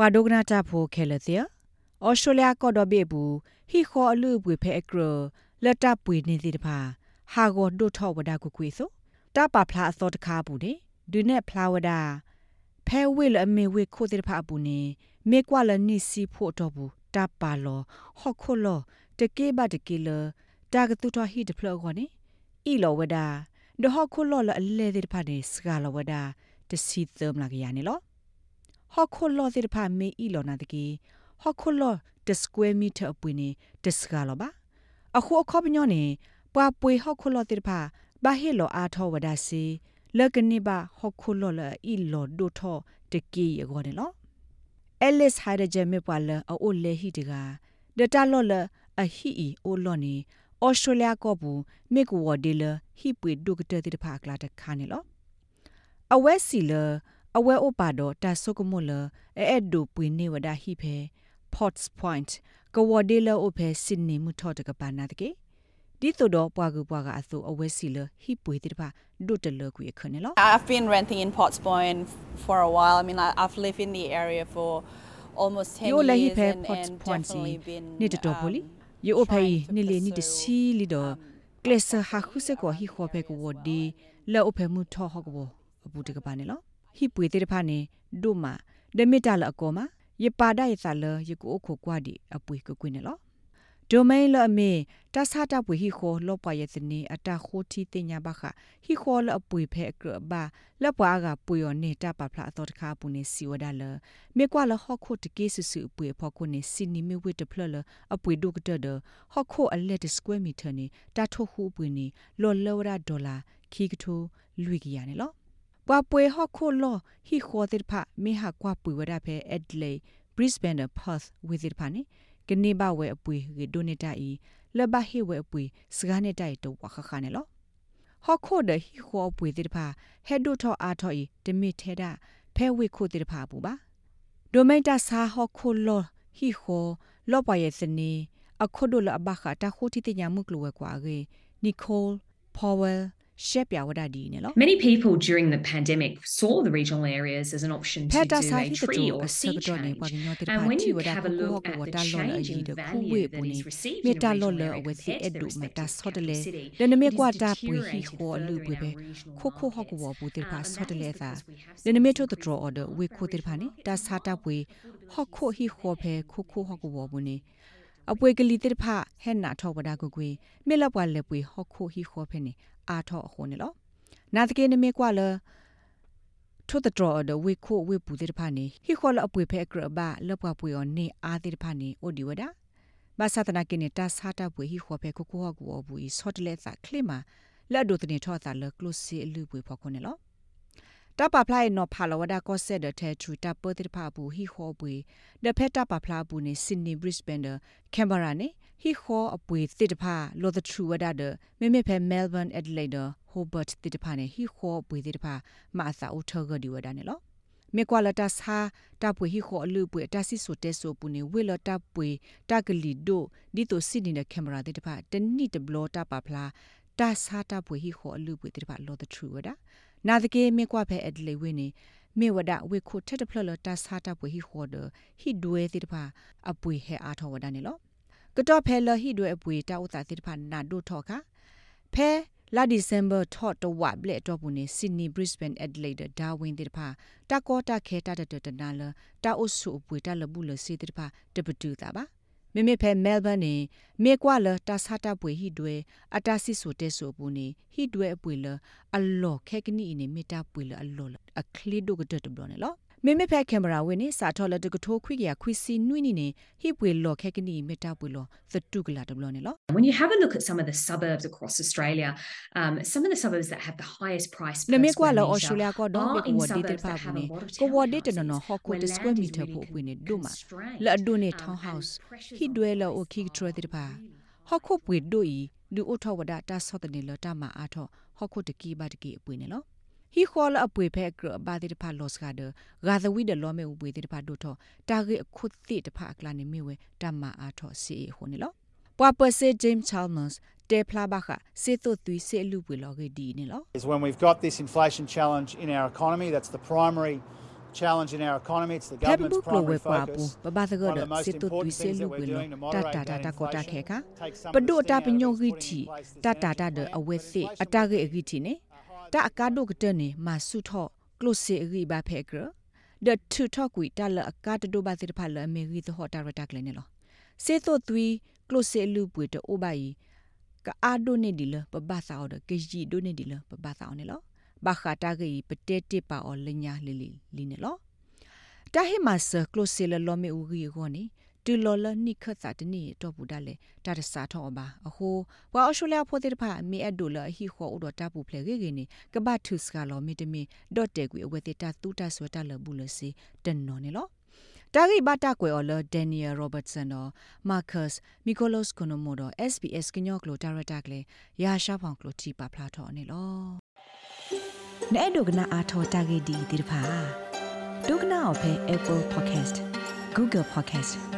ပွာဒိုဂနာတာဖိုခဲလတဲ့ဩစတြေးလျကော့ဒဘေဘူးဟီခေါ်အလူပွေဖဲအကရလက်တပ်ပွေနေတဲ့တပါဟာဂေါ်ဒိုထောဝဒါကုကွေဆိုတပါဖလားအစောတကားဘူးတဲ့ဒုနဲ့ဖလာဝဒါဖဲဝေလအမေဝေခိုတဲ့ဖာဘူးနေမေကွာလနိစီဖို့တော့ဘူးတပါလောဟော့ခိုလောတကေဘတကေလတာကတူတော်ဟီတဖလောခေါနေဤလောဝဒါဒဟော့ခိုလောလအလဲတဲ့ဖာနေစကလောဝဒါတစီသမလာကရနေလော ဟော့ခိုလောတဲ့ဖာမေဤလောနာတကေဟော့ခိုလောတစကွဲမီတာအပွေနေတစကလောပါအခုအခပညောနေပွာပွေဟော့ခိုလောတဲ့ဖာဘာဟေလောအာထောဝဒါစီလကနေပါဟော့ခိုလောလဤလောဒိုထောတကေရကောနေလော Alice Hydrogen မြပွာလအိုလေဟီတကဒတာလောလအဟီအီအိုလောနေဩစတြေးလျကောဘူးမေကူဝဒီလဟီပွေဒုကတတိတဖာကလာတခါနေလောအဝဲစီလ အဝဲအိုပါတော့တာဆုကမလအဲအဲ့ဒိုပွေနေဝဒဟိဖဲ Potts Point ကဝဒီလအိုဖဲစင်နီမူထော့တကပါနာတကေဒီတို့တော့ပွားကူပွားကအဆိုအဝဲစီလဟိပွေတိတဖာဒုတလကွေခနေလော I've been renting in Potts Point for a while I mean I've lived in the area for almost 10 yo la hi years phe and, Potts and Point si definitely been ni to to poli yo o phe ni le ni de si li do klesa ha khu se ko hi kho phe ko wo di la o phe mu tho ho ko abu de ka ba ne lo hi pwe te de pha ne do ma de mit da la ko ma ye pa da ye sa le ye ko o kho kwa di apwe ko kwi ne lo ဒိုမိန်လအမေတဆာတာပွေဟီခိုလောပွာရဲ့စနေအတာခိုတီတင်ညာဘခဟီခိုလအပွေဖဲအကဘာလပွာကပွေရနေတာပဖလာတော့တခါပူနေစီဝဒါလမေကွာလဟခုတ်တကေဆဆူပွေဖော်ခုနေစီနီမီဝစ်တဖလလအပွေဒုကတဒဟခုအလက်စကွဲမီထနေတာထိုခုပွေနေလော်လော်ရာဒေါ်လာခီကထိုလွေကရနေလော ပွာပွေဟခုလောဟီခိုတဲ့ဖမေဟာကွာပွေဝဒဖဲအက်ဒလေ Brisbane Perth with it ဖာနေကနေဘဝဲအပွေရေဒိုနေတာဤလဘဟေဝဲအပွေစကားနေတိုက်တော့ဝခခနဲ့လောဟော့ခိုဒဟီခေါ်ပွေတိတဖာဟက်ဒိုထောအာထောဤတမီထဲတာဖဲဝိခိုတိတဖာပူပါဒိုမိန်တာစာဟော့ခိုလောဟီခေါ်လောပရဲ့စနေအခုဒိုလအဘခတာခိုတီတညာမှုကလောကွာရေနီကိုလ်ပေါဝဲလ် Many people during the pandemic saw the regional areas as an option to do a tree or sea change. And when you have a look at the change in value that is received in a regional area compared to the respective capital city, it is deteriorating now regional areas. Um, uh, and that is because we have seen the growth of the regional areas. ဒဝေခိုတိဖာနေတာစာတာပွေဟော့ခိုဟီခေါ်ဖဲခိုခိုဟော့ကောဘူးနေအပွေကလေးတိဖာဟဲ့နာထောဝဒါကိုကွေမေလပွားလက်ပွေဟော့ခိုဟီခေါ်ဖဲနေအာထောအခုနေလောနာတကေနမေကွာလထိုတတော်ဒဝေခိုဝေပူတဲ့ဖာနေဟီခေါ်လအပွေဖဲကရဘာလပွားပွေော်နေအားတဲ့ဖာနေအိုဒီဝဒဘာသာတနာကိနေတာစာတာပွေဟီခေါ်ဖဲကိုကိုဟောကူဘူီဆော့တလက်စာခလိမာလက်ဒိုတနေထောတာလကလုစီလူပွေဖော်ခုနေလော တပပလိုက်နော်ဖာလဝဒကောဆက်တဲ့ထဲထူတပတိဖာဘူးဟီခေါ်ပွေဒဖက်တပပလာဘူးနေဆင်နီဘရစ်ဘန်ဒါကင်ဘရာနေဟီခေါ်အပွေတစ်တဖာလောဒထူဝဒဒမေမေဖဲမဲလ်ဘန်အက်ဒလေဒါဟိုဘတ်တစ်တဖာနေဟီခေါ်ပွေတစ်တဖာမာသာအိုထောဂဒီဝဒနေလောမေကွာလတာစာတပွေဟီခေါ်အလူပွေတဆီဆိုတဲဆိုပူနေဝေလတပွေတကလီဒိုဒီတိုစီနေတဲ့ကင်မရာတဲ့တဖာတနိတဘလတာပပလာတာစာတပွေဟီခေါ်အလူပွေတဲ့တဖာလောဒထူဝဒ နာတကေမေကွာဖဲအဒလေဝင်းနေမေဝဒဝေခုထက်တဖလလတာစာတာပွေဟီခေါ်ဒဟီဒွေတိတဖာအပွေဟဲအားထောဝဒနေလောကတော့ဖဲလဟီဒွေအပွေတာဥတာတိတဖာနာဒိုထောခါဖဲလာဒီဇင်ဘာထော့တဝဘလက်တော့ဘူးနေဆစ်နီဘရစ်ဘန်အက်ဒလေဒါဒါဝင်တိတဖာတာကောတာခဲတာတတနာလတာအုဆုအပွေတာလဘူးလစီတိတဖာတပတူတာပါ မေမေဖဲမဲလ်ဘန်နေမေကွာလတာဆာတာပွေဟိဒွေအတာစစ်ဆိုတဲဆိုဘူးနေဟိဒွေအပွေလအလော်ခဲကနီနေမေတာပွေလအလော်အခလီဒိုကတတဘလနေလော မေမေဖဲကင်မရာဝင်းနေစာထော်လက်တကထိုးခွိကရခွိစီနွိနေနေဟိပွေလော်ခဲကနီမေတာပွေလောသတုကလာတဘလနေလော When you have a look at some of the suburbs across Australia um some of the suburbs that have the highest price per နမေကွာ square လော metre ဩစတြေးလျကောဒေါ်ဘေကဝဒီတေပါဘူးနေကိုဝဒီတနော်ဟော့ကိုဒစကွဲမီတာဖို့ပွေနေဒုမာလာဒိုနေထောင်းဟောက်စ်ဟိဒွဲလောအိုခိကထရတေပါဟော့ခုပွေဒိုဤလူအိုထောဝဒတာဆော့တနေလတာမာအားထောဟော့ခုတကီပါတကီအပွေနေလော ဟီခေါ်လအပွေဖဲကဘာတိတဖာလော့စ်ကဒဂါသဝီဒလောမေဥပွေတိတဖာဒိုထောတာဂေအခုတိတဖာကလာနေမီဝဲတမ္မာအားထောစီဟိုနေလောပွာပစေဂျိမ်းချာလ်မတ်တေဖလာဘခစေတုသွီစေလူပွေလောဂေဒီနေလော is when we've got this inflation challenge in our economy that's the primary challenge in our economy. It's the government's primary focus. ပပသကဒစေတုတွီဆေလူဝေလတတာတာတာကိုတာခဲခပဒုတာပညောဂီတီတတာတာဒအဝဲစေအတာဂေဂီတီနေ တအကာဒုကတနေမဆုထော့ကလုစေဂီဘာဖေဂရဒတူထော့ကွီတလအကာတဒုဘာစီတဖလအမေဂီသဟောတာရတာကလည်းနေလောစေတုသွီကလုစေလူပွေတိုဘိုင်ကအာဒိုနေဒီလပပသာအော်ကေဂျီဒိုနေဒီလပပသာအော်နေလောဘာခတာဂီပတေတေပါအော်လညာလီလီလီနေလောတာဟိမဆကလုစေလလောမေဦးဂီကိုနေ တူလော်လနိခတ်စာတနီတော့ဘူးဒါလေတာတစာထောပါအဟိုဝါအရှူလျာဖိုတိဖာမီအဒိုလဟီခေါ်ဥဒတာပူဖလေဂေဂေနီကဘတ်ထုစကလောမီတမီဒေါ်တေကွေအဝေတေတာတူတာဆွတာလဘူးလစီတန်နော်နေလောတာဂိဘတာကွယ်အော်လဒန်နီယယ်ရောဘတ်ဆန်နော်မာကတ်မီကိုလော့စ်ကိုနိုမိုဒ SBS ကညော့ကလိုတာရတာကလေရာရှာဖောင်ကလိုတီပါဖလာထော်နေလောနဲ့ဒုကနာအာထောတာဂိဒီဒီဖာဒုကနာအဖဲ Apple Podcast Google Podcast